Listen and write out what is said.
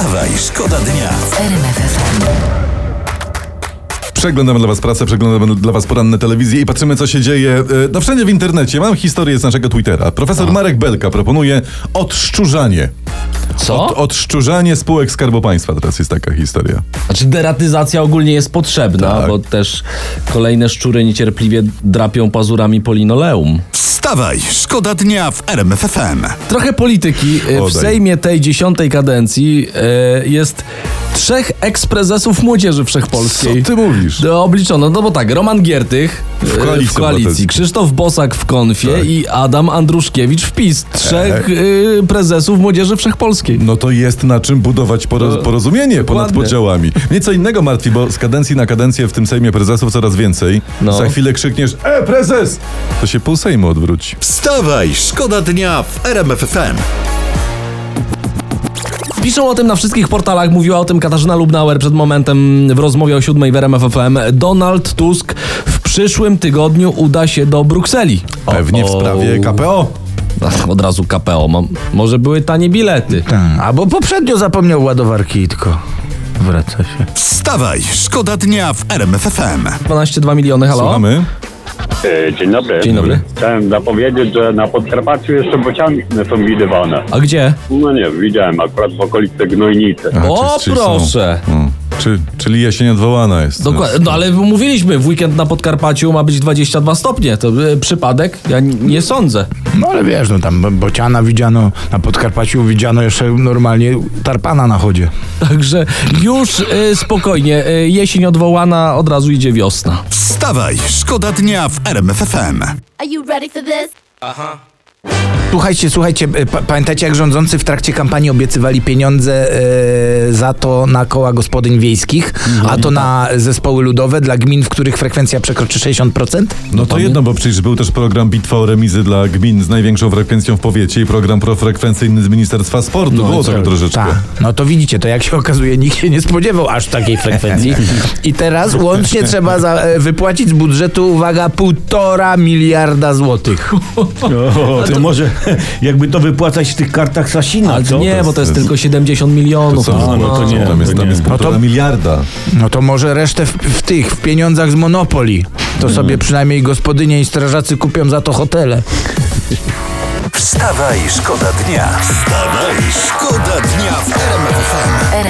Wstawaj, szkoda dnia. Przeglądamy dla Was pracę, przeglądamy dla Was poranne telewizje i patrzymy, co się dzieje e, no wszędzie w internecie. Mam historię z naszego Twittera. Profesor Marek Belka proponuje odszczurzanie. Co? Od, odszczurzanie spółek Skarbu Państwa. Teraz jest taka historia. Znaczy deratyzacja ogólnie jest potrzebna, Tak. bo też kolejne szczury niecierpliwie drapią pazurami po linoleum. Wstawaj, szkoda dnia w RMF FM. Trochę polityki. E, W. Sejmie tej dziesiątej kadencji e, jest trzech eksprezesów Młodzieży Wszechpolskiej. Co ty mówisz? No, obliczono, no bo tak, Roman Giertych w Koalicji w koalicji. Krzysztof Bosak w Konfie Tak. i Adam Andruszkiewicz w PiS. Trzech y, prezesów Młodzieży Wszechpolskiej. No to jest na czym budować poroz, No, porozumienie ponad podziałami. Mnie co innego martwi, bo z kadencji na kadencję w tym Sejmie prezesów coraz więcej. No. Za chwilę krzykniesz, e, prezes! To się pół Sejmu odwróci. Wstawaj, szkoda dnia w RMF FM. Piszą o tym na wszystkich portalach, mówiła o tym Katarzyna Lubnauer przed momentem w rozmowie o siódmej w RMF FM. Donald Tusk w przyszłym tygodniu uda się do Brukseli. Pewnie w sprawie KPO. Ach, Od razu KPO. Mam, może były tanie bilety. Tak, albo poprzednio zapomniał ładowarki i tylko wraca się. Wstawaj, szkoda dnia w RMF FM. 12,2 miliony, halo? Słuchamy? E, Dzień dobry. Dzień dobry. Chciałem zapowiedzieć, że na Podkarpaciu jeszcze bociany są widywane. A gdzie? No nie, widziałem akurat w okolicy Gnojnicy. A, O, czy- czy proszę. Są. Mm. Czy, czyli jesień odwołana jest. Dokładnie. No ale mówiliśmy, w weekend na Podkarpaciu ma być 22 stopnie. To y, przypadek? Ja n- nie sądzę. No ale wiesz, no tam bociana widziano, na Podkarpaciu widziano jeszcze normalnie tarpana na chodzie. Także już y, spokojnie. Y, jesień odwołana, od razu idzie wiosna. Wstawaj, szkoda dnia w RMF FM. Are you ready for this? Słuchajcie, słuchajcie, e, pa, pamiętacie jak rządzący w trakcie kampanii obiecywali pieniądze e, za to na koła gospodyń wiejskich, a to na zespoły ludowe dla gmin, w których frekwencja przekroczy 60%? No to jedno, bo przecież był też program Bitwa o remizy dla gmin z największą frekwencją w powiecie i program profrekwencyjny z Ministerstwa Sportu. Było tak troszeczkę. Tak, no to widzicie, to jak się okazuje, nikt się nie spodziewał aż takiej frekwencji. I teraz łącznie trzeba za, e, wypłacić z budżetu, uwaga, półtora miliarda złotych. O, to może jakby to wypłacać w tych kartach Sasina, Ale co? nie, bo to jest to jest- tylko 70 milionów. Co? No, no, to nie, tam jest, tam jest No to- miliarda. No to może resztę w, w tych, w pieniądzach z Monopoli. To sobie przynajmniej gospodynie i strażacy kupią za to hotele. Wstawaj, szkoda dnia. Wstawaj, szkoda dnia w RMF FM. RMF FM.